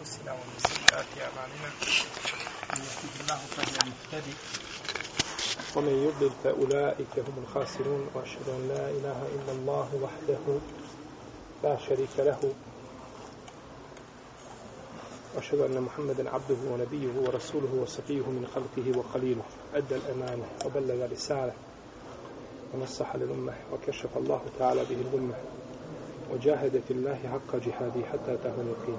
أنفسنا ومن سيئات أعمالنا من يهده الله فهو المهتدي ومن يضلل فأولئك هم الخاسرون وأشهد أن لا إله إلا الله وحده لا شريك له. وأشهد أن محمدا عبده ونبيه ورسوله وصفيه من خلقه وخليله أدى الأمانة وبلغ الرسالة ونصح للأمة وكشف الله تعالى به الأمة وجاهد في الله حق جهاده حتى أتاه اليقين.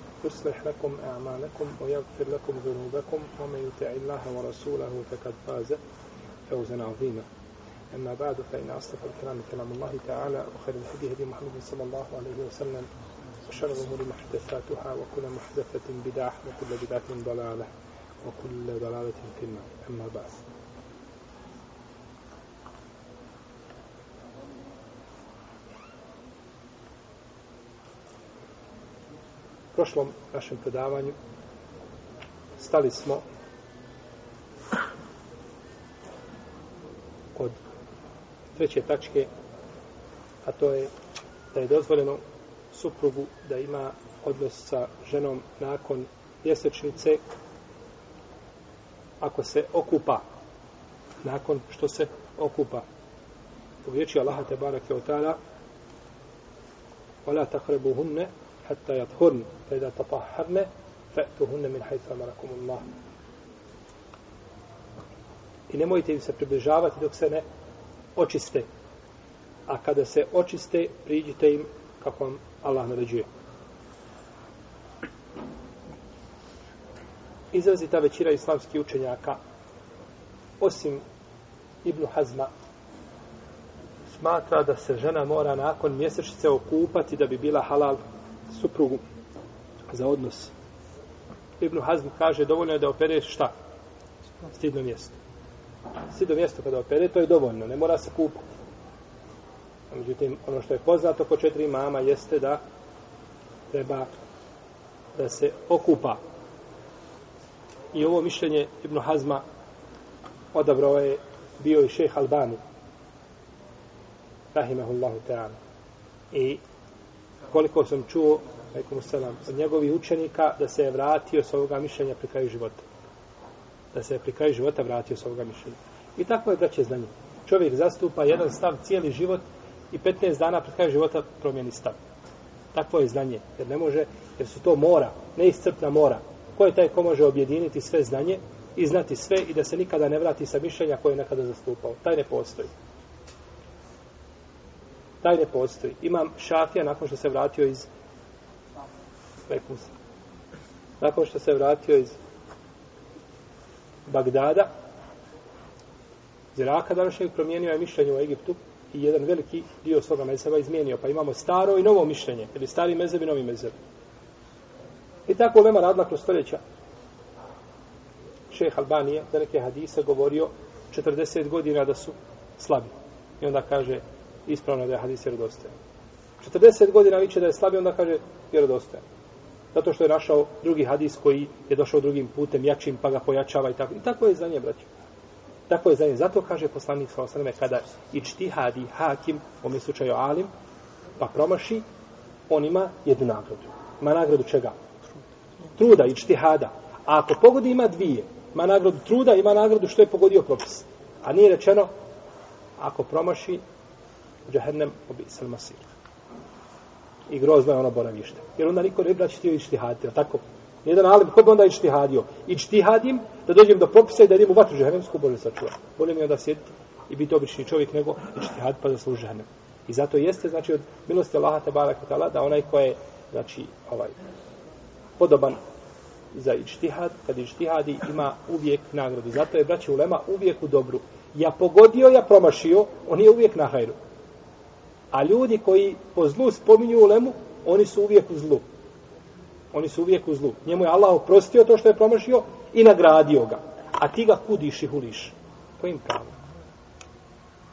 يصلح لكم أعمالكم ويغفر لكم ذنوبكم ومن يطع الله ورسوله فقد فاز فوزا عظيما. أما بعد فإن أصدق الكلام كلام الله تعالى وخير الهدي هدي محمد صلى الله عليه وسلم وشر الأمور محدثاتها وكل محدثة بدعة وكل بدعة ضلالة وكل ضلالة في النار. أما بعد prošlom našem predavanju stali smo kod treće tačke a to je da je dozvoljeno suprugu da ima odnos sa ženom nakon mjesečnice ako se okupa nakon što se okupa u riječi Allaha te barake od tada ولا تقربوهن hatta yathurn fa idha tatahharna fa'tuhunna min haythu amarakum i nemojte im se približavati dok se ne očiste. A kada se očiste priđite im kako vam Allah naređuje. Izrazita većina islamskih učenjaka osim Ibnu Hazma smatra da se žena mora nakon mjesečice okupati da bi bila halal suprugu za odnos. Ibn Hazm kaže dovoljno je da opereš šta? Stidno mjesto. Stidno mjesto kada opere, to je dovoljno, ne mora se kupati. Međutim, ono što je poznato po četiri mama jeste da treba da se okupa. I ovo mišljenje Ibn Hazma odabrao je bio i šejh Albani rahimahullahu ta'ala. I koliko sam čuo selam, od njegovih učenika da se je vratio s ovoga mišljenja pri kraju života. Da se je pri kraju života vratio s ovoga mišljenja. I tako je braće znanje. Čovjek zastupa jedan stav cijeli život i 15 dana pred kraju života promijeni stav. Takvo je znanje. Jer ne može, jer su to mora, neiscrpna mora. Ko je taj ko može objediniti sve znanje i znati sve i da se nikada ne vrati sa mišljenja koje je nekada zastupao. Taj ne postoji taj ne postoji. Imam Šafija nakon što se vratio iz Rekus. Nakon što se vratio iz Bagdada, Ziraka današnjeg promijenio je mišljenje u Egiptu i jedan veliki dio svoga mezeba izmijenio. Pa imamo staro i novo mišljenje. Ili stari mezeb i novi mezeb. I tako vema radila kroz stoljeća. Šeh Albanije, da neke hadise, govorio 40 godina da su slabi. I onda kaže, ispravno da je hadis vjerodostojan. 40 godina viče da je slabi, onda kaže vjerodostojan. Zato što je našao drugi hadis koji je došao drugim putem, jačim, pa ga pojačava i tako. I tako je znanje, braću. Tako je znanje. Zato kaže poslanik sa osaname, kada ičti hadi hakim, u ovom slučaju alim, pa promaši, on ima jednu nagradu. Ima nagradu čega? Truda, ičti hada. A ako pogodi ima dvije, ima nagradu truda, ima nagradu što je pogodio propis. A nije rečeno, ako promaši, džahennem obi sal masir. I grozno je ono boravište. Jer onda niko ne braći znači htio ištihaditi, a tako? Nijedan alim, ko bi onda ištihadio? Ištihadim da dođem do propisa i da idem u vatru džahennemsku, bolje sačuva. Bolje mi je da sjediti i biti obični čovjek nego ištihad pa zasluži džahennem. I zato jeste, znači, od milosti Allaha te tala da onaj ko je, znači, ovaj, podoban za ištihad, kad ištihadi ima uvijek nagradu. Zato je, braće, ulema uvijek u dobru. Ja pogodio, ja promašio, on je uvijek na hajru. A ljudi koji po zlu spominju ulemu, oni su uvijek u zlu. Oni su uvijek u zlu. Njemu je Allah oprostio to što je promašio i nagradio ga. a ti ga kudiš i huliš. Kojim pravom?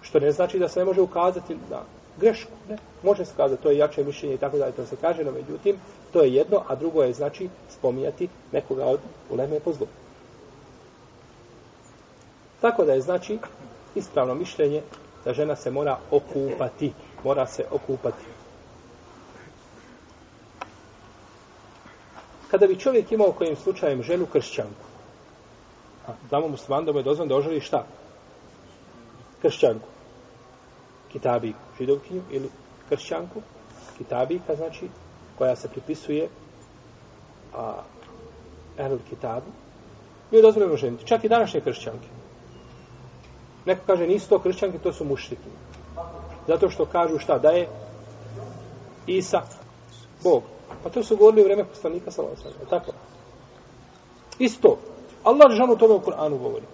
Što ne znači da se ne može ukazati na grešku. Ne? Može se kazati, to je jače mišljenje i tako dalje, to se kaže, no međutim, to je jedno, a drugo je, znači, spominjati nekoga od uleme po zlu. Tako da je, znači, ispravno mišljenje da žena se mora okupati. Mora se okupati. Kada bi čovjek imao kojim slučajem ženu kršćanku, a znamo musliman da mu je dozvan da oželi šta? Kršćanku. Kitabi židovkinju ili kršćanku. Kitabika znači, koja se pripisuje a, Ehlul Kitabu. Nije dozvoljeno ženiti. Čak i današnje kršćanke. Neko kaže, nisu to kršćanke, to su mušriki. Zato što kažu šta, da je Isa, Bog. Pa to su govorili u vreme poslanika sa Losana. Tako. Isto. Allah žanu tome u Kur'anu govori.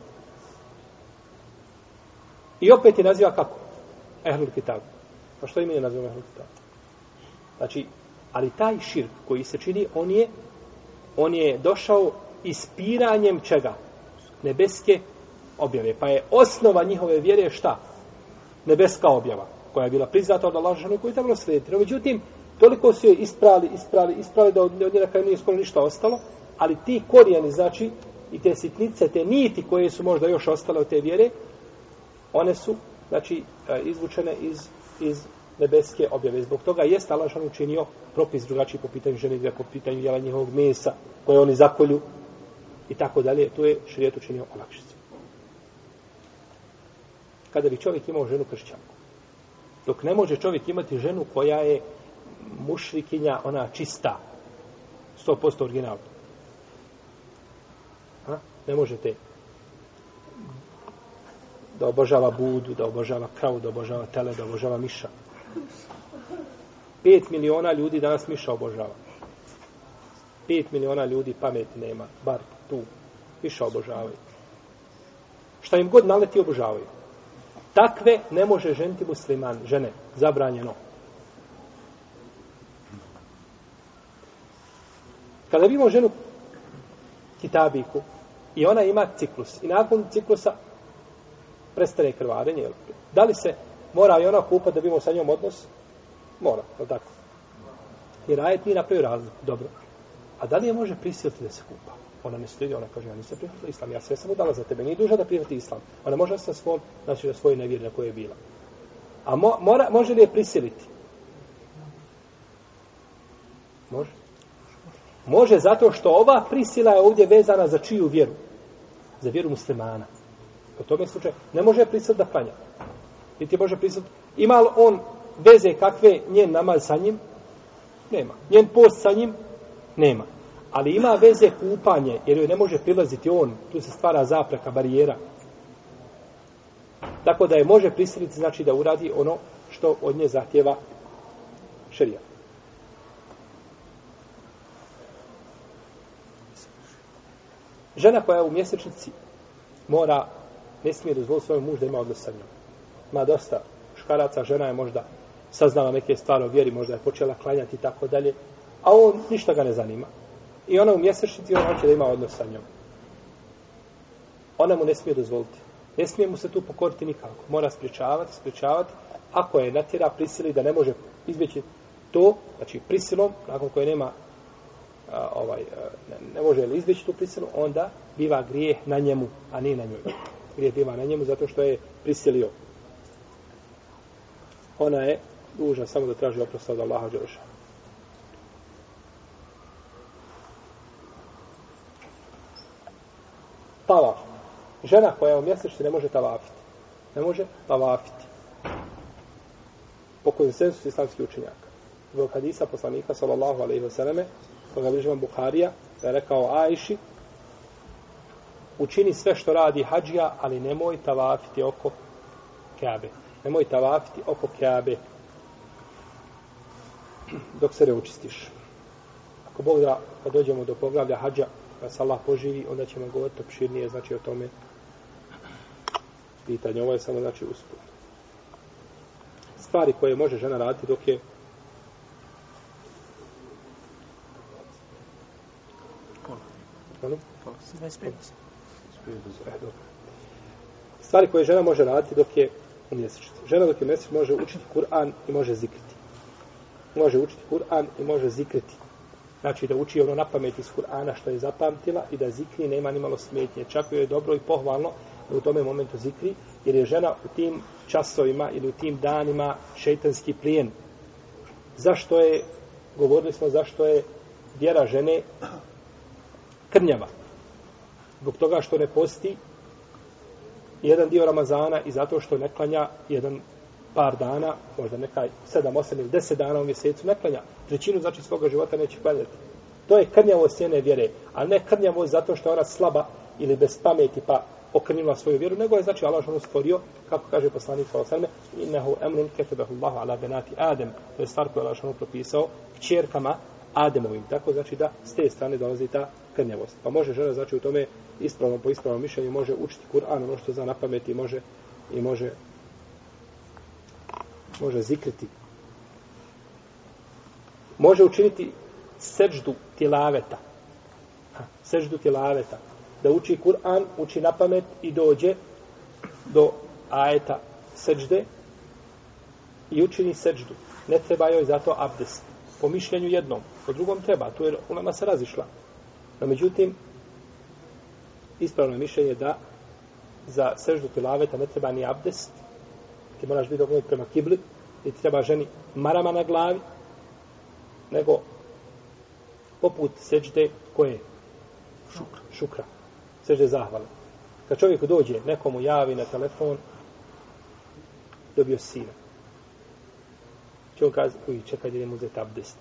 I opet je naziva kako? Ehlul Kitab. Pa što ime je naziva Ehlul Kitab? Znači, ali taj širk koji se čini, on je on je došao ispiranjem čega? Nebeske objave. Pa je osnova njihove vjere šta? Nebeska objava, koja je bila priznata od Allaha Žešanu koju je trebalo slijediti. No, međutim, toliko su je isprali, isprali, isprali da od, od nje na kraju nije skoro ništa ostalo, ali ti korijeni, znači, i te sitnice, te niti koje su možda još ostale od te vjere, one su, znači, e, izvučene iz, iz nebeske objave. Zbog toga je Allah šan učinio propis drugačiji po pitanju žene, po pitanju jela njihovog mesa, koje oni zakolju i tako dalje. To je šrijet učinio olakšicu. Kada bi čovjek imao ženu kršćanku, dok ne može čovjek imati ženu koja je mušrikinja, ona čista, 100% original. Ha? Ne možete da obožava budu, da obožava kravu, da obožava tele, da obožava miša. 5 miliona ljudi danas miša obožava. 5 miliona ljudi pameti nema, bar tu. Miša obožavaju. Šta im god naleti obožavaju. Takve ne može ženiti musliman, žene, zabranjeno. Kada vidimo ženu kitabiku i ona ima ciklus i nakon ciklusa prestane krvarenje, da li se mora i ona kupa da bimo sa njom odnos? Mora, je tako? Jer ajet nije napravio razliku, dobro. A da li je može prisiliti da se kupa? Ona ne slijedi, ona kaže, ja nisam prihvatila islam, ja sve sam udala za tebe, nije duža da prihvati islam. Ona može sa svoj, znači da svoje nevjeru na koje je bila. A mo, mora, može li je prisiliti? Može. Može zato što ova prisila je ovdje vezana za čiju vjeru? Za vjeru muslimana. Po tome slučaju ne može prisiliti da klanja. Niti može prisiliti. Ima li on veze kakve njen namaz sa njim? Nema. Njen post sa njim? Nema. Ali ima veze kupanje, jer joj ne može prilaziti on. Tu se stvara zapreka, barijera. Tako da je može prisiliti, znači da uradi ono što od nje zahtjeva šerija. Žena koja je u mjesečnici mora, ne smije dozvoliti svojom muž da ima odnos sa njom. Ma dosta škaraca, žena je možda saznala neke stvari o vjeri, možda je počela klanjati i tako dalje, a on ništa ga ne zanima. I ona u mjesečnici, on hoće da ima odnos sa njom. Ona mu ne smije dozvoliti. Ne smije mu se tu pokoriti nikako. Mora spriječavati, spriječavati. Ako je natjera prisili da ne može izbjeći to, znači prisilom, nakon koje nema a, ovaj, a, ne, ne može li izbjeći tu prisilu, onda biva grijeh na njemu, a ne na njoj. Grijeh biva na njemu zato što je prisilio. Ona je dužna samo da traži oprost od Allaha Đelešana. Tavaf. Žena koja je u mjesečnici ne može tavafiti. Ne može tavafiti. Po konsensusu islamskih učenjaka. Zbog hadisa poslanika, sallallahu alaihi wa sallame, koga bližavam Buharija, da je rekao Ajši, učini sve što radi hađija, ali nemoj tavafiti oko Kabe. Nemoj tavafiti oko Kabe dok se ne učistiš. Ako Bog da, kad dođemo do poglavlja hađa, kad se Allah poživi, onda ćemo govoriti opširnije, znači o tome pitanje. Ovo je samo, znači, usput. Stvari koje može žena raditi dok je. Pola. 25. E. Stvari koje žena može raditi dok je u mjesečici. Žena dok je mjesec može učiti Kur'an i može zikriti. Može učiti Kur'an i može zikriti. Znači da uči ono na pamet iz Kur'ana što je zapamtila i da zikri nema ni malo smetnje. Čak je dobro i pohvalno da u tome momentu zikri, jer je žena u tim časovima ili u tim danima šeitanski plijen. Zašto je, govorili smo zašto je vjera žene krnjava. Zbog toga što ne posti jedan dio Ramazana i zato što ne klanja jedan par dana, možda nekaj sedam, osam ili deset dana u mjesecu ne klanja. Trećinu znači svoga života neće klanjati. To je krnjavo sjene vjere, a ne krnjavo zato što je ona slaba ili bez pameti pa okrnila svoju vjeru, nego je znači Allah ono stvorio, kako kaže poslanik sa osrme, innehu emrun ketebehu Allahu ala benati Adem, to je stvar koju je Allah ono propisao, čerkama Ademovim. Tako znači da s te strane dolazi ta krnjavost. Pa može žena znači u tome ispravno po ispravnom mišljenju može učiti Kur'an, ono što zna na pameti može i može može zikriti. Može učiniti seđdu tilaveta. Ha, seđdu tilaveta. Da uči Kur'an, uči na pamet i dođe do ajeta seđde i učini seđdu. Ne treba joj zato abdest. Po mišljenju jednom. Po drugom treba. Tu je ulema se razišla. No, međutim, ispravno je mišljenje da za seždu tilaveta ne treba ni abdest, ti moraš biti okrenut prema kibli, i ti treba ženi marama na glavi, nego poput sežde koje? Šukra. Šukra. Sežde zahvala. Kad čovjek dođe, nekomu javi na telefon, dobio sina. Će on kazi, uj, čekaj da idem uzeti abdest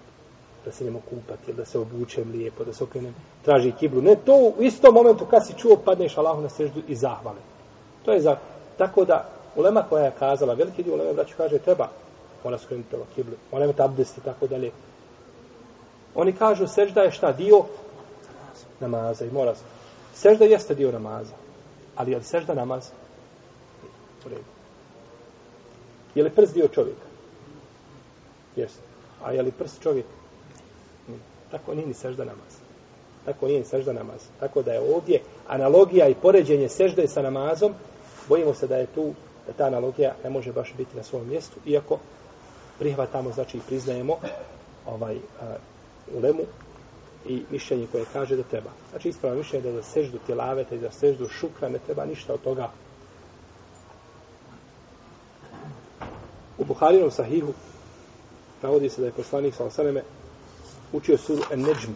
da se njemo kupati, da se obučem lijepo, da se okrenem, traži kiblu. Ne, to u istom momentu kad si čuo, padneš Allahu na seždu i zahvale. To je za, tako da, ulema koja je kazala, veliki dio ulema braću kaže, treba, mora skrenuti prema kiblu, mora imati abdest i tako dalje. Oni kažu, sežda je šta, dio namaza i mora se. Sežda jeste dio namaza, ali je li sežda namaz? U redu. Je li prst dio čovjeka? Jeste. A je li prst čovjek? Tako nije ni sežda namaz. Tako nije ni sežda namaz. Tako da je ovdje analogija i poređenje sežde sa namazom, bojimo se da je tu, da ta analogija ne može baš biti na svom mjestu, iako prihvatamo, znači priznajemo ovaj uh, ulemu i mišljenje koje kaže da treba. Znači ispravno mišljenje da za seždu tjelaveta i za seždu šukra ne treba ništa od toga. U Buharinom sahihu navodi se da je poslanik sa osaneme učio suru An-Najm.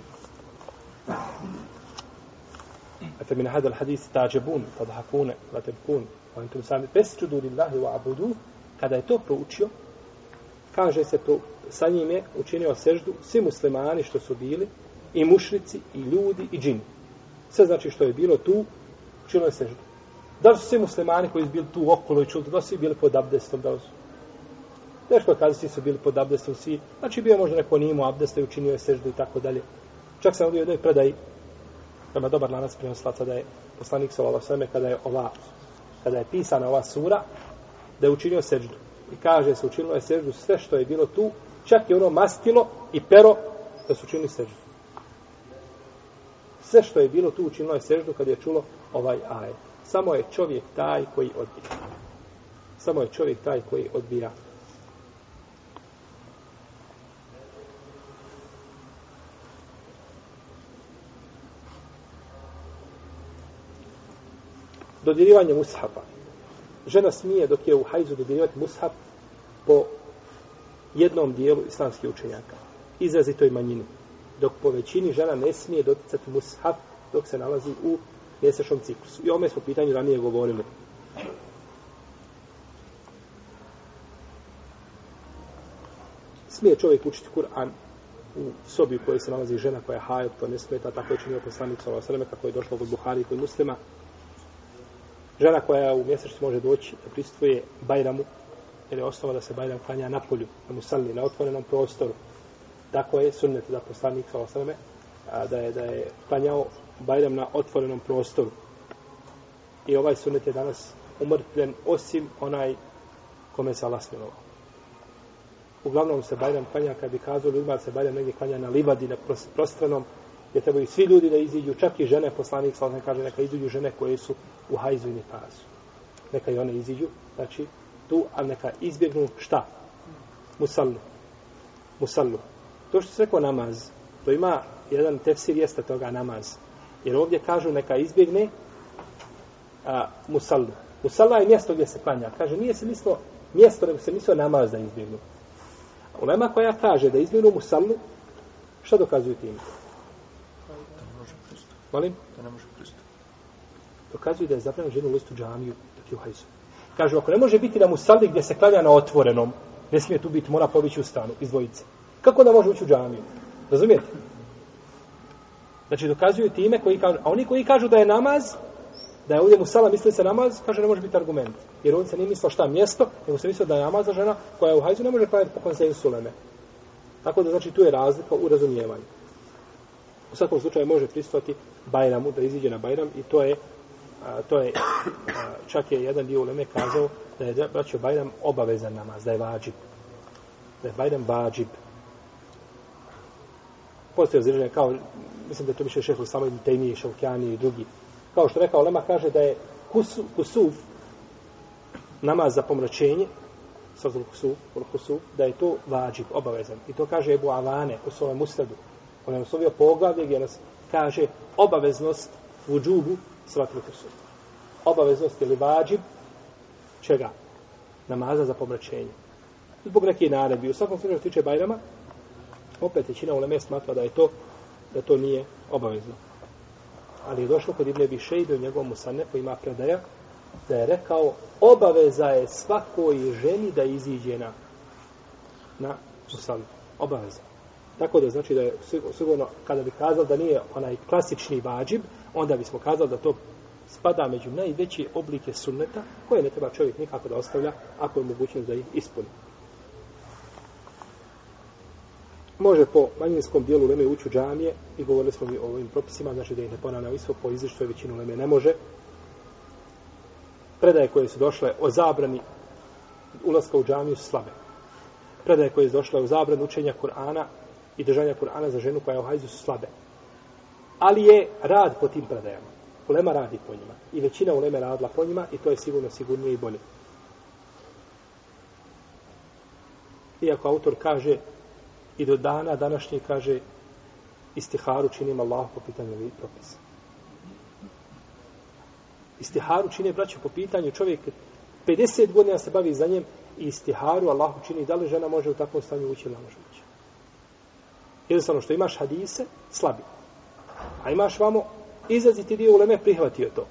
Ata min hada al-hadith ta'jabun, tadhakun, tabkun, antum sami tasjudu lillahi wa abudu. Kada je to proučio, kaže se to sa njim je učinio seždu svi muslimani što su bili i mušrici i ljudi i džini. Sve znači što je bilo tu, učinio je seždu. Da li su svi muslimani koji su bili tu okolo i čuli, da su svi bili pod abdestom, da su Teško je kazati su bili pod abdestom svi. Znači bio možda neko nije imao abdesta i učinio je seždu i tako dalje. Čak sam ovdje u jednoj predaji, prema dobar lanac prenoslaca, da je poslanik Salala sveme, kada je ova, kada je pisana ova sura, da je učinio seđdu. I kaže se, učinilo je seđdu sve što je bilo tu, čak i ono mastilo i pero da su učinili seđdu. Sve što je bilo tu učinilo je seždu kad je čulo ovaj aj. Samo je čovjek taj koji odbija. Samo je čovjek taj koji odbija. Dodirivanje mushafa. Žena smije dok je u hajzu dodirivati mushaf po jednom dijelu islamskih učenjaka. Izrazitoj manjini. Dok po većini žena ne smije doticati mushaf dok se nalazi u mjesečnom ciklusu. I ome smo pitanju ranije govorili. Smije čovjek učiti Kur'an u sobi u kojoj se nalazi žena koja je hajat, to ne smeta, tako je činio poslanik sa ova kako je došlo kod Buhari i kod muslima, žena koja u mjesečnici može doći da pristuje Bajramu, jer je osnova da se Bajram klanja na polju, na musalni, na otvorenom prostoru. Tako je sunnet da poslanik sa osrame, da je, da je klanjao Bajram na otvorenom prostoru. I ovaj sunnet je danas umrtljen osim onaj kome se Allah smilovao. Uglavnom se Bajram klanja, kad bi kazao ljudima se Bajram negdje klanja na livadi, na prostranom, gdje trebaju svi ljudi da iziđu, čak i žene, poslanik sa kaže, neka iziđu žene koje su u hajzu i nifasu. Neka i one iziđu, znači, tu, a neka izbjegnu šta? Musallu. Musallu. To što se rekao namaz, to ima jedan tefsir jeste toga namaz. Jer ovdje kažu neka izbjegne a, musallu. Musalla je mjesto gdje se klanja. Kaže, nije se mislo mjesto, nego se mislo namaz da izbjegnu. Ulema koja kaže da izbjegnu musallu, šta dokazuju tim? Molim? Da ne može pristati. Dokazuju da je zabranjeno ženu listu džamiju dok je u hajzu. Kažu, ako ne može biti na musalli gdje se klanja na otvorenom, ne smije tu biti, mora pobići u stanu, iz dvojice. Kako da može ući u džamiju? Razumijete? Znači, dokazuju time koji kažu, a oni koji kažu da je namaz, da je ovdje musala misli se namaz, kaže ne može biti argument. Jer ovdje se nije mislio šta mjesto, nego se mislio da je namaz za žena koja je u hajzu ne može praviti po konsensu leme. Tako da znači tu je razlika u razumijevanju. U svakom slučaju može pristati Bajramu, da iziđe na Bajram i to je a, to je a, čak je jedan dio uleme kazao da je braćo Bajram obavezan namaz, da je vađib. Da je Bajram vađib. Postoje ozirženje kao, mislim da je to više šehu samo i Tejmije, Šaukjani i drugi. Kao što rekao Lema kaže da je kusu, kusuf namaz za pomračenje, sazul kusuf, kusuf, da je to vađib, obavezan. I to kaže Ebu Avane u svojem ustadu. On je oslovio poglavlje gdje nas kaže obaveznost u džubu svatul kusuf. Obaveznost ili vađib čega? Namaza za pomračenje. Zbog neke naredbi. U svakom slučaju tiče Bajrama, opet većina uleme smatra da je to da to nije obavezno. Ali je došlo kod Ibn Abi Šejbe u njegovom musanefu ima predaja da je rekao obaveza je svakoj ženi da iziđe na na musan. Obaveza. Tako da znači da je sigurno kada bi kazali da nije onaj klasični vađib, onda bismo kazali da to spada među najveće oblike sunneta koje ne treba čovjek nikako da ostavlja ako je mogućnost da ih ispuni. može po manjinskom dijelu leme ući u džamije i govorili smo mi o ovim propisima, znači da ih ne ponavljamo isto po izličtu je većinu leme ne može. Predaje koje su došle o zabrani ulaska u džamiju su slabe. Predaje koje su došle o zabrani učenja Kur'ana i držanja Kur'ana za ženu koja je u hajzu su slabe. Ali je rad po tim predajama. Ulema radi po njima. I većina uleme radila po njima i to je sigurno sigurnije i bolje. Iako autor kaže i do dana današnje kaže istiharu činim Allah po pitanju ovih propisa. Istiharu čini braću po pitanju čovjek 50 godina se bavi za njem i istiharu Allah čini da li žena može u takvom stanju ući ili ne može ući. Jednostavno što imaš hadise, slabi. A imaš vamo izaziti dio uleme prihvatio to.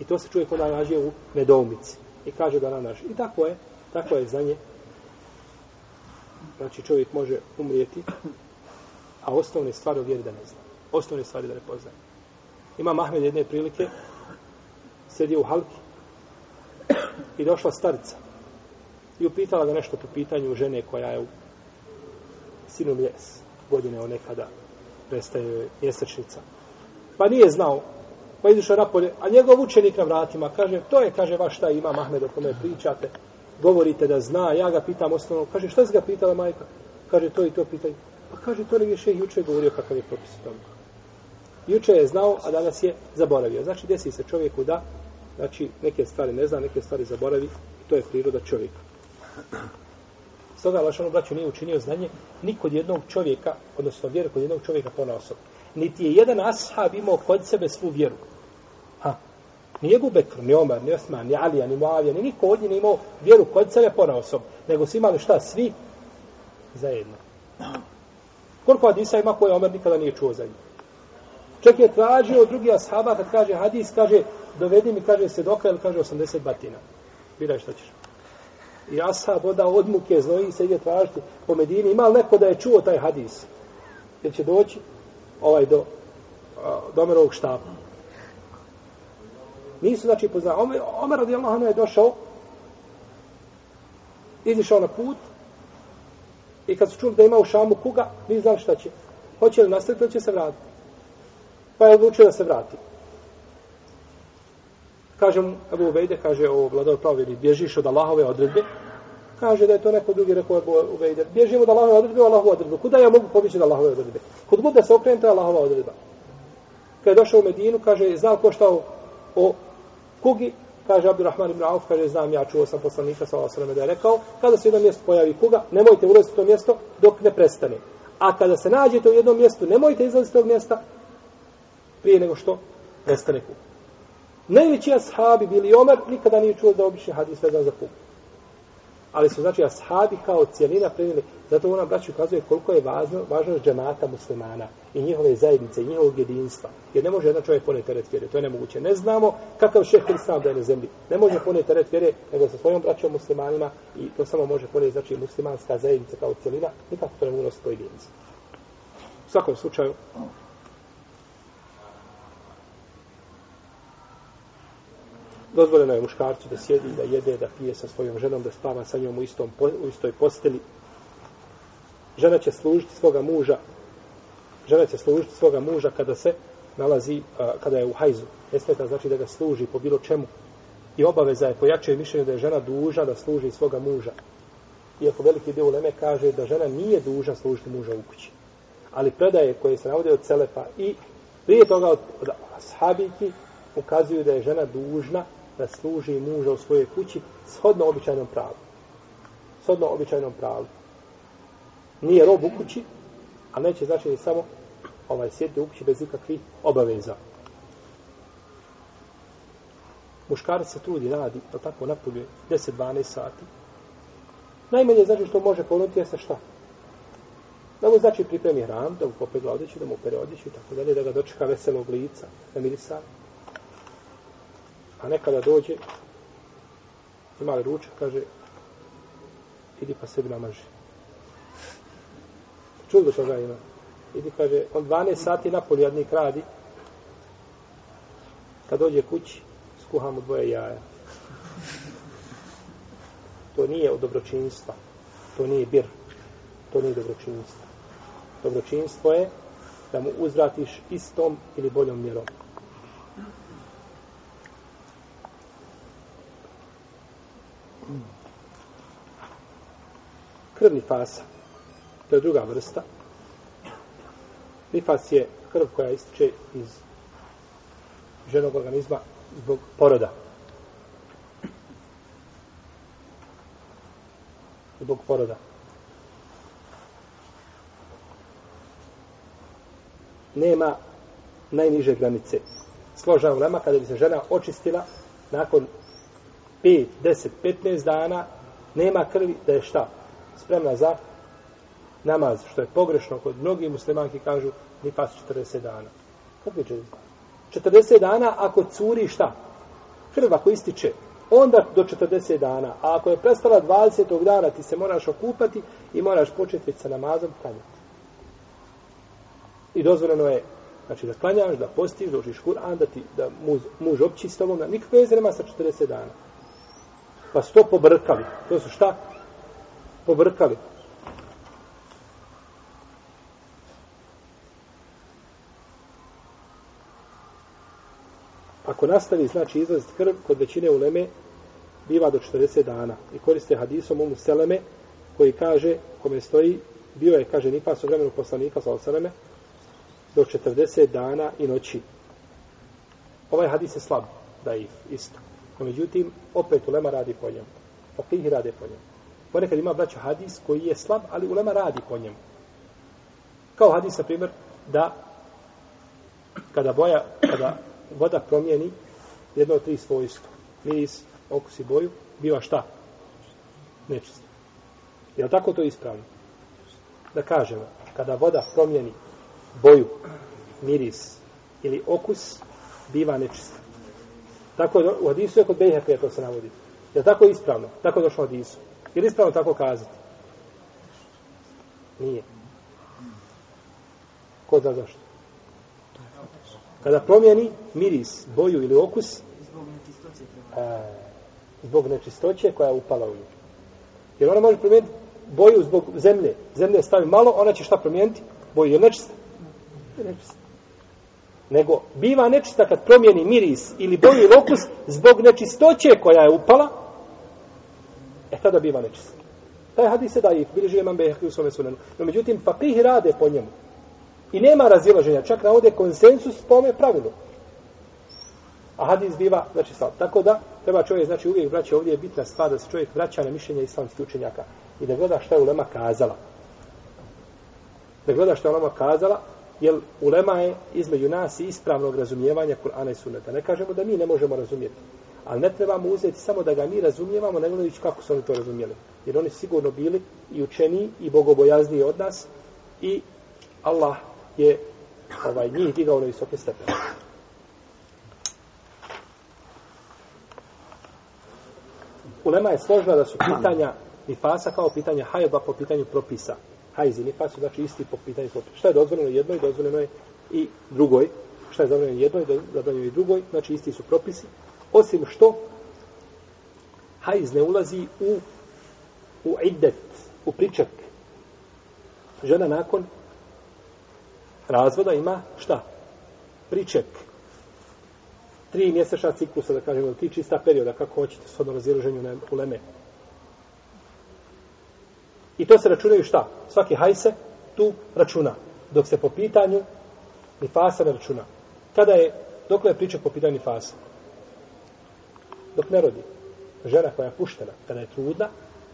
I to se čuje kod nađe u nedoumici. I kaže da nam naš. I tako je, tako je za nje znači čovjek može umrijeti, a osnovne stvari u vjeri da ne zna. Osnovne stvari da ne poznaje. Ima Mahmed jedne prilike, sedio u halki i došla starica i upitala ga nešto po pitanju žene koja je u sinu mjes, godine onekada nekada prestaje mjesečnica. Pa nije znao, pa izušao napolje, a njegov učenik na vratima, kaže, to je, kaže, vaš taj ima Mahmed o kome pričate, govorite da zna, ja ga pitam osnovno, kaže, šta si ga pitala majka? Kaže, to i to pitanje. Pa kaže, to nije še juče govorio kakav je propis tamo. Juče je znao, a danas je zaboravio. Znači, desi se čovjeku da, znači, neke stvari ne zna, neke stvari zaboravi, to je priroda čovjeka. Stoga, Lašanu braću nije učinio znanje ni kod jednog čovjeka, odnosno vjeru kod jednog čovjeka po osob. Niti je jedan ashab imao kod sebe svu vjeru. Ha, Nije Ebu Bekr, ni Omar, ni Osman, ni Alija, ni Moavija, ni niko od njih imao vjeru kod sebe pona osob, nego su imali šta, svi zajedno. Koliko hadisa ima koje Omer nikada nije čuo za njih? Čak je tražio drugi ashaba kad kaže hadis, kaže dovedi mi, kaže se doka ili kaže 80 batina. Biraj šta ćeš. I ashab oda od muke znoji se ide tražiti po Medini. Ima li neko da je čuo taj hadis? Jer će doći ovaj do, Omerovog štapa. Nisu znači poznali. Omer, Omer radijallahu anhu je došao, izišao na put i kad su čuli da ima u šamu kuga, ni znali šta će. Hoće li nastaviti ili će se vratiti. Pa je odlučio da se vrati. Kaže mu, Ebu Ubejde, kaže, o vladao pravo, bježiš od Allahove odredbe, kaže da je to neko drugi rekao Ebu Ubejde. Bježimo da Allahove odredbe, Allahove odredbe. Kuda ja mogu pobjeći da Allahove odredbe? Kud god da se okrenem, to je Allahova odredba. Je došao u Medinu, kaže, znao ko šta o, o kugi, kaže Abdurrahman ibn Auf, kaže, znam, ja čuo sam poslanika, sa osrame da je rekao, kada se jedno mjesto pojavi kuga, nemojte ulaziti u to mjesto dok ne prestane. A kada se nađete u jednom mjestu, nemojte izlaziti tog mjesta prije nego što prestane kuga. Najveći ashabi bili Omer, nikada nije čuo da obični hadis vezan za kugu. Ali su, znači, ashabi kao cijelina prenijeli, zato ona, braću, ukazuje koliko je važno, važnost džemata muslimana i njihove zajednice, i njihovog jedinstva. Jer ne može jedan čovjek poneti teret vjere, to je nemoguće. Ne znamo kakav šeh Hristam da je na zemlji. Ne može poneti teret vjere, nego sa svojom braćom muslimanima i to samo može poneti, znači, muslimanska zajednica kao cijelina, nikako to ne mogu nositi pojedinci. U svakom slučaju, dozvoljeno je muškarcu da sjedi, da jede, da pije sa svojom ženom, da spava sa njom u, istom, u istoj posteli. Žena će služiti svoga muža, žena će služiti svoga muža kada se nalazi, kada je u hajzu. Ne smeta znači da ga služi po bilo čemu. I obaveza je pojačuje mišljenje da je žena duža da služi svoga muža. Iako veliki dio uleme kaže da žena nije duža služiti muža u kući. Ali predaje koje se navode od Celepa i prije toga od, od ashabiki ukazuju da je žena dužna da služi muža u svojoj kući shodno običajnom pravu. Shodno običajnom pravu. Nije rob u kući, a neće znači ni samo ovaj sjeti u kući bez ikakvih obaveza. Muškarac se trudi, radi, to tako napolje 10-12 sati. Najmanje znači što može ponuditi jeste sa šta? Da mu znači pripremi hram, da mu popegla odjeću, da mu pere odjeću i tako dalje, da ga dočeka veselog lica, da mirisa, A nekada dođe, ima li ručak, kaže, idi pa sebi namaži. Čuli do toga ima. Idi, kaže, on 12 sati napolijadnik radi, kad dođe kući, skuha mu dvoje jaja. To nije od dobročinstva. To nije bir. To nije dobročinstvo. Dobročinstvo je da mu uzvratiš istom ili boljom mjerom. Krvni nifasa. To je druga vrsta. Nifas je krv koja ističe iz ženog organizma zbog poroda. Zbog poroda. Nema najniže granice. Složena ulema kada bi se žena očistila nakon 5, 10, 15 dana nema krvi da je šta? spremna za namaz, što je pogrešno kod mnogih muslimanki kažu ni pas 40 dana. Kako je 40 dana? 40 dana ako curi šta? Krv ako ističe, onda do 40 dana. A ako je prestala 20. dana, ti se moraš okupati i moraš početi sa namazom klanjati. I dozvoljeno je znači da klanjaš, da postiš, da učiš Kur'an, da ti da muž, muž opći s tobom, nikakve veze nema sa 40 dana. Pa su to pobrkali. To su šta? pobrkali. Ako nastavi, znači, izlaz krv, kod većine uleme, biva do 40 dana. I koriste hadisom umu Seleme, koji kaže, kome stoji, bio je, kaže, nifas u vremenu poslanika, sa Seleme, do 40 dana i noći. Ovaj hadis je slab, da je isto. No, međutim, opet ulema radi po njemu. Fakih rade po njemu. Ponekad ima braćo hadis koji je slab, ali ulema radi po njemu. Kao hadis, na primjer, da kada boja, kada voda promijeni jedno od tri svojstva, miris, okus i boju, biva šta? Nečisto. Je li tako to ispravno? Da kažemo, kada voda promijeni boju, miris ili okus, biva nečista. Tako je, u hadisu je kod Bejhefe to se navodi. Je tako ispravno? Tako je došlo u hadisu. Je li ispravno tako kazati? Nije. Ko zna zašto? Kada promijeni miris, boju ili okus, a, zbog nečistoće koja je upala u nju. Jer ona može promijeniti boju zbog zemlje. Zemlje stavi malo, ona će šta promijeniti? Boju je nečista. Nečista. Nego biva nečista kad promijeni miris ili boju ili okus zbog nečistoće koja je upala, e tada biva nečist. Taj hadis je daif, bilježi imam Behekli u svome sunenu. No, međutim, fakih rade po njemu. I nema razilaženja, čak navode konsensus po ome pravilu. A hadis biva, znači slab. Tako da, treba čovjek, znači uvijek vraća, ovdje je bitna stvar da se čovjek vraća na mišljenje islamskih učenjaka i da gleda šta je ulema kazala. Da gleda šta je ulema kazala, jer ulema je između nas i ispravnog razumijevanja Kur'ana i Sunneta. Ne kažemo da mi ne možemo razumjeti. Ali ne trebamo uzeti samo da ga mi razumijevamo, ne gledajući kako su oni to razumijeli. Jer oni sigurno bili i učeniji i bogobojazniji od nas i Allah je ovaj, njih digao na visoke stepene. Ulema je složna da su pitanja nifasa kao pitanja hajba po pitanju propisa. Hajz i nifas su znači isti po pitanju propisa. Šta je dozvoljeno jednoj, dozvoljeno je i drugoj. Šta je dozvoljeno jednoj, dozvoljeno i drugoj. Znači isti su propisi. Osim što hajz ne ulazi u u iddet, u pričak. Žena nakon razvoda ima šta? Priček. Tri mjesečna ciklusa, da kažemo, ti čista perioda, kako hoćete, s odno razilaženju leme. I to se računaju šta? Svaki hajse tu računa. Dok se po pitanju nifasa ne računa. Kada je, dok je priča po pitanju nifasa? Dok ne rodi. Žena koja je puštena, kada je trudna,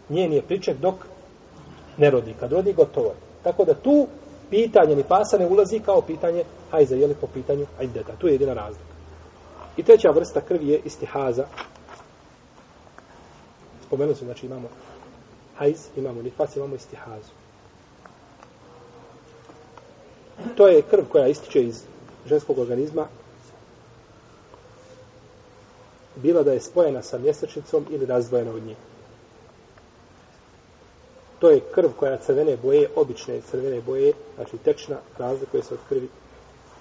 njen je priček dok ne rodi. Kad rodi, gotovo je. Tako da tu pitanje nifasa ne ulazi kao pitanje hajza, jeli po pitanju ajdeta. Tu je jedina razlika. I treća vrsta krvi je istihaza. Spomenuli su, znači imamo hajz, imamo nifas, imamo istihazu. To je krv koja ističe iz ženskog organizma bila da je spojena sa mjesečnicom ili razdvojena od nje. To je krv koja crvene boje, obične crvene boje, znači tečna, razlikuje se od krvi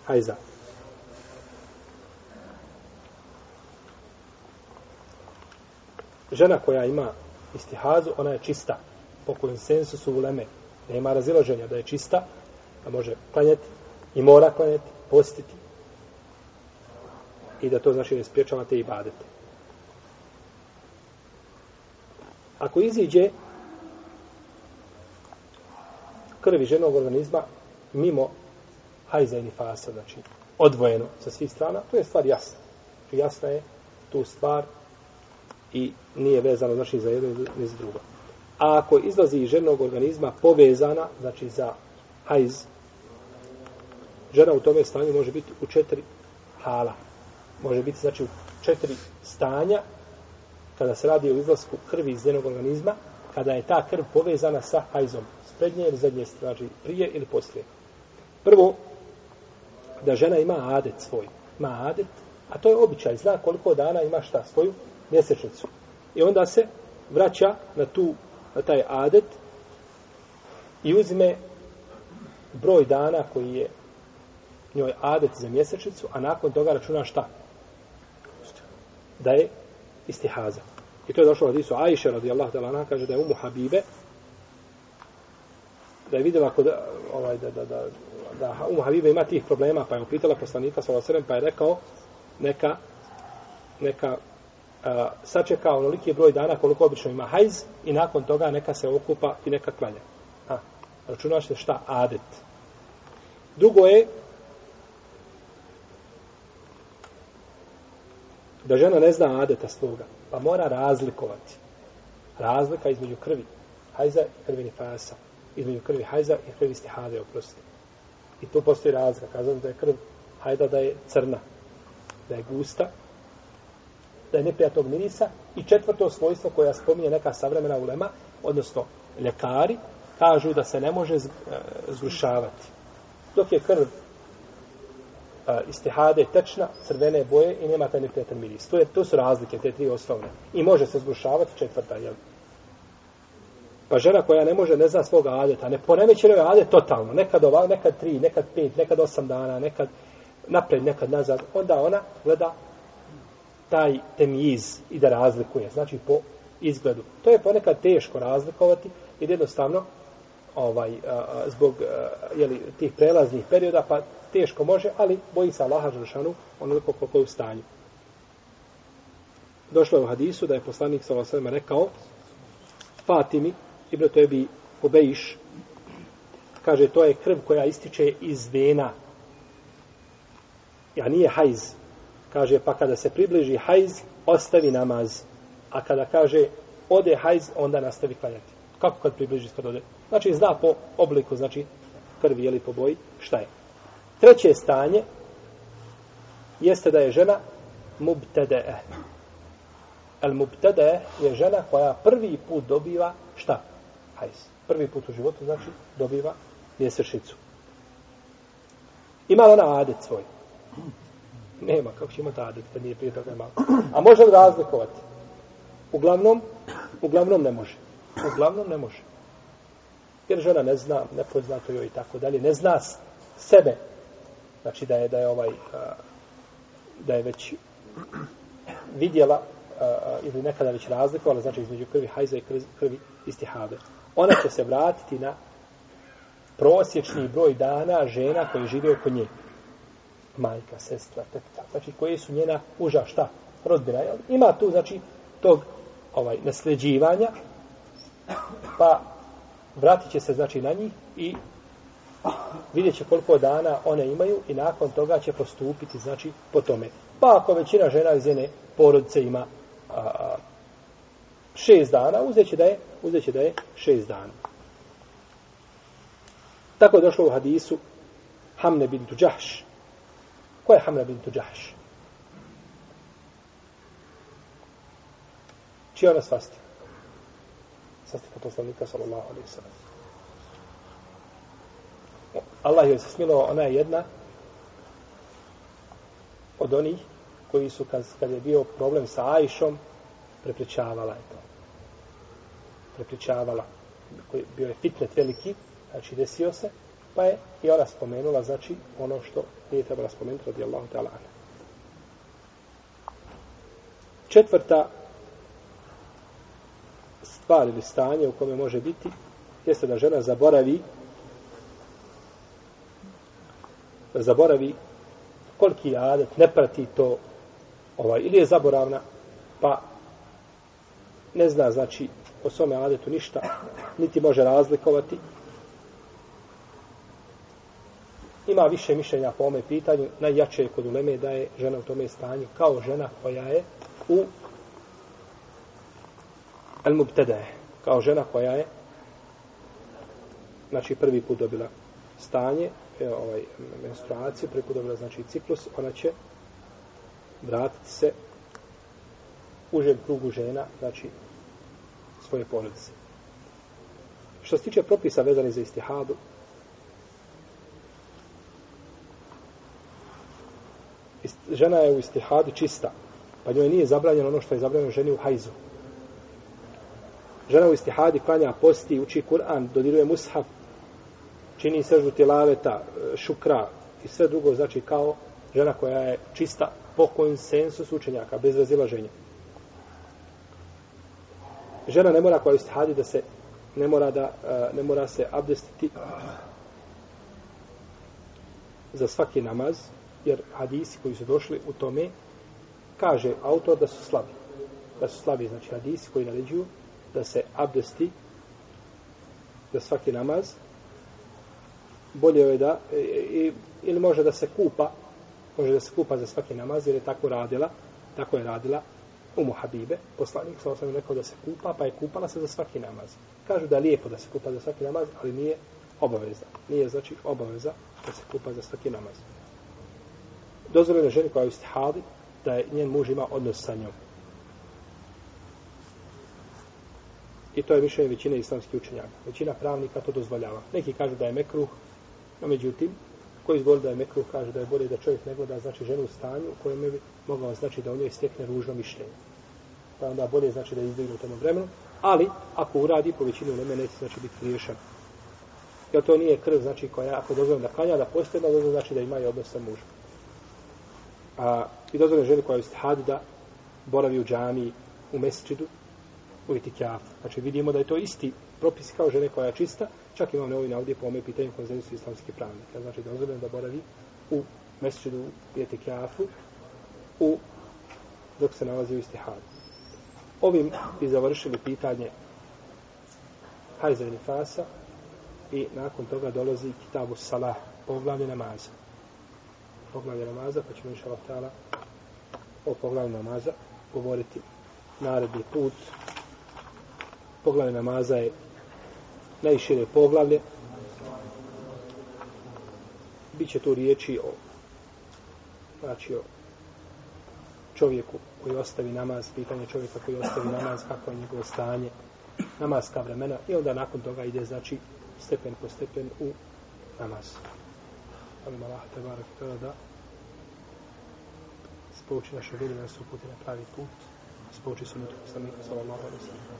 hajza. Žena koja ima istihazu, ona je čista. Po konsensusu u leme. Nema razilaženja da je čista, da može klanjati i mora klanjati, postiti. I da to znači ne spriječava te ibadete. Ako iziđe krvi ženog organizma mimo hajza i nifasa, znači odvojeno sa svih strana, to je stvar jasna. Jasna je tu stvar i nije vezano znači za jedno ni za drugo. A ako izlazi iz ženog organizma povezana, znači za hajz, žena u tome stanju može biti u četiri hala. Može biti znači u četiri stanja kada se radi o izlasku krvi iz ženog organizma, kada je ta krv povezana sa hajzom prednje ili zadnje straži, znači prije ili poslije. Prvo, da žena ima adet svoj. Ima adet, a to je običaj, zna koliko dana ima šta, svoju mjesečnicu. I onda se vraća na tu, na taj adet i uzme broj dana koji je njoj adet za mjesečnicu, a nakon toga računa šta? Da je istihaza. I to je došlo od Isu Ajše, radijallahu ta'ala, kaže da je umu Habibe, da je vidjela kod, ovaj, da, da, da, da Umu Habibe ima tih problema, pa je upitala poslanika sa sellem pa je rekao, neka, neka a, sačeka onoliki broj dana koliko obično ima hajz i nakon toga neka se okupa i neka klanja. A, računa se šta? Adet. Drugo je da žena ne zna adeta svoga, pa mora razlikovati. Razlika između krvi, hajza i krvi nifasa, između krvi hajza i krvi stihade, oprosti. I tu postoji razlika. Kazano da je krv hajda da je crna, da je gusta, da je neprijatnog mirisa i četvrto svojstvo koja spominje neka savremena ulema, odnosno ljekari, kažu da se ne može zgrušavati. E, Dok je krv e, istihade tečna, crvene boje i nema taj neprijatan miris. To, je, to su razlike, te tri osnovne. I može se zgrušavati četvrta, jel? Pa žena koja ne može, ne zna svoga adeta, ne poremećeno je adet totalno, nekad ovak, nekad tri, nekad pet, nekad osam dana, nekad napred, nekad nazad, onda ona gleda taj temiz i da razlikuje, znači po izgledu. To je ponekad teško razlikovati, jer jednostavno, ovaj, a, zbog a, jeli, tih prelaznih perioda, pa teško može, ali boji se Allaha Žršanu, onoliko koliko je u stanju. Došlo je u hadisu da je poslanik sa rekao Fatimi, Ibn Tebi Obejiš, kaže, to je krv koja ističe iz vena. Ja nije hajz. Kaže, pa kada se približi hajz, ostavi namaz. A kada kaže, ode hajz, onda nastavi klanjati. Kako kad približi kad ode? Znači, zna po obliku, znači, krvi ili po boji, šta je. Treće stanje jeste da je žena mubtede. El mubtede je žena koja prvi put dobiva šta? Hajz. Prvi put u životu, znači, dobiva mjesečnicu. Ima ona adet svoj? Nema, kako će imati adet, da nije prije toga malo. A može li razlikovati? Uglavnom, uglavnom ne može. Uglavnom ne može. Jer žena ne zna, ne poznato joj i tako dalje, ne zna sebe. Znači da je, da je ovaj, da je već vidjela ili nekada već razlikovala, znači između krvi hajza i krvi istihave. Ona će se vratiti na prosječni broj dana žena koje žive oko nje. Majka, sestra, tetka. Znači, koje su njena uža, šta? Rodbina. Ima tu, znači, tog ovaj nasljeđivanja, pa vratit će se, znači, na njih i vidjet će koliko dana one imaju i nakon toga će postupiti, znači, po tome. Pa ako većina žena iz jedne porodice ima a, a, šest dana, uzet će da je, uzet će da je šest dana. Tako je došlo u hadisu Hamne bin Đahš. Ko je Hamra bintu Đahš? Čija ona svasti? Svastika poslanika, sallallahu alaihi sallam. Allah joj se smilo, ona je jedna od onih koji su, kad, kad je bio problem sa Ajšom, prepričavala je to. Prepričavala. Koji bio je fitnet veliki, znači desio se, pa je i ona spomenula, znači, ono što nije trebala spomenuti, radi Allahu ta'ala. Četvrta stvar ili stanje u kome može biti, jeste da žena zaboravi zaboravi koliki adet, ne prati to, ovaj, ili je zaboravna, pa ne zna, znači, o svome adetu ništa, niti može razlikovati, ima više mišljenja po ome pitanju, najjače je kod uleme da je žena u tome stanju kao žena koja je u al mubtada kao žena koja je znači prvi put dobila stanje e, ovaj menstruaciju prvi put dobila znači ciklus ona će vratiti se u žen krugu žena znači svoje porodice. Što se tiče propisa vezani za istihadu žena je u istihadi čista, pa njoj nije zabranjeno ono što je zabranjeno ženi u hajzu. Žena u istihadi klanja posti, uči Kur'an, dodiruje mushaf, čini sežu tilaveta, e, šukra i sve drugo, znači kao žena koja je čista po konsensus učenjaka, bez razilaženja. Žena ne mora koja je istihadi da se ne mora da e, ne mora se abdestiti za svaki namaz, jer hadisi koji su došli u tome, kaže autor da su slabi. Da su slabi, znači hadisi koji naređuju da se abdesti za svaki namaz, bolje je da, i, ili može da se kupa, može da se kupa za svaki namaz, jer je tako radila, tako je radila Umu Habibe, poslanik, sa osam rekao da se kupa, pa je kupala se za svaki namaz. Kažu da je lijepo da se kupa za svaki namaz, ali nije obaveza. Nije znači obaveza da se kupa za svaki namaz dozvoljeno ženi koja je istihadi da je njen muž ima odnos sa njom. I to je mišljenje većine islamskih učenjaka. Većina pravnika to dozvoljava. Neki kažu da je mekruh, no međutim, koji izgovor da je mekruh, kaže da je bolje da čovjek ne gleda znači ženu u stanju u kojem bi mogao znači da u njoj stekne ružno mišljenje. Pa onda bolje znači da izbjegne u tom vremenu. Ali, ako uradi, po većini u neće znači biti riješan. Jer to nije krv, znači koja, ako dozvoljeno da klanja, da postoje, da znači da ima i odnos sa mužem a, i dozvoljeno ženi koja je istihadi da boravi u džami, u mesčidu, u itikjafu. Znači vidimo da je to isti propis kao žene koja je čista, čak imam na ovdje po ome pitanju koje su islamski pravnika. Znači dozvoljeno da boravi u mesčidu, u itikjafu, u, dok se nalazi u istihad. Ovim bi završili pitanje hajza i nifasa i nakon toga dolazi kitabu salah, poglavlje namaza. Poglavlje namaza, pa ćemo inša Allah o poglavlju namaza govoriti naredni put. Poglavlje namaza je najšire poglavlje. Biće tu riječi o znači o čovjeku koji ostavi namaz, pitanje čovjeka koji ostavi namaz, kako je njegovo stanje, namazka vremena i onda nakon toga ide znači stepen po stepen u namaz. Molim Allah te barak tada da spouči naše ljudi da su uputi na pravi put, spouči su poslanika sallallahu alaihi sallam.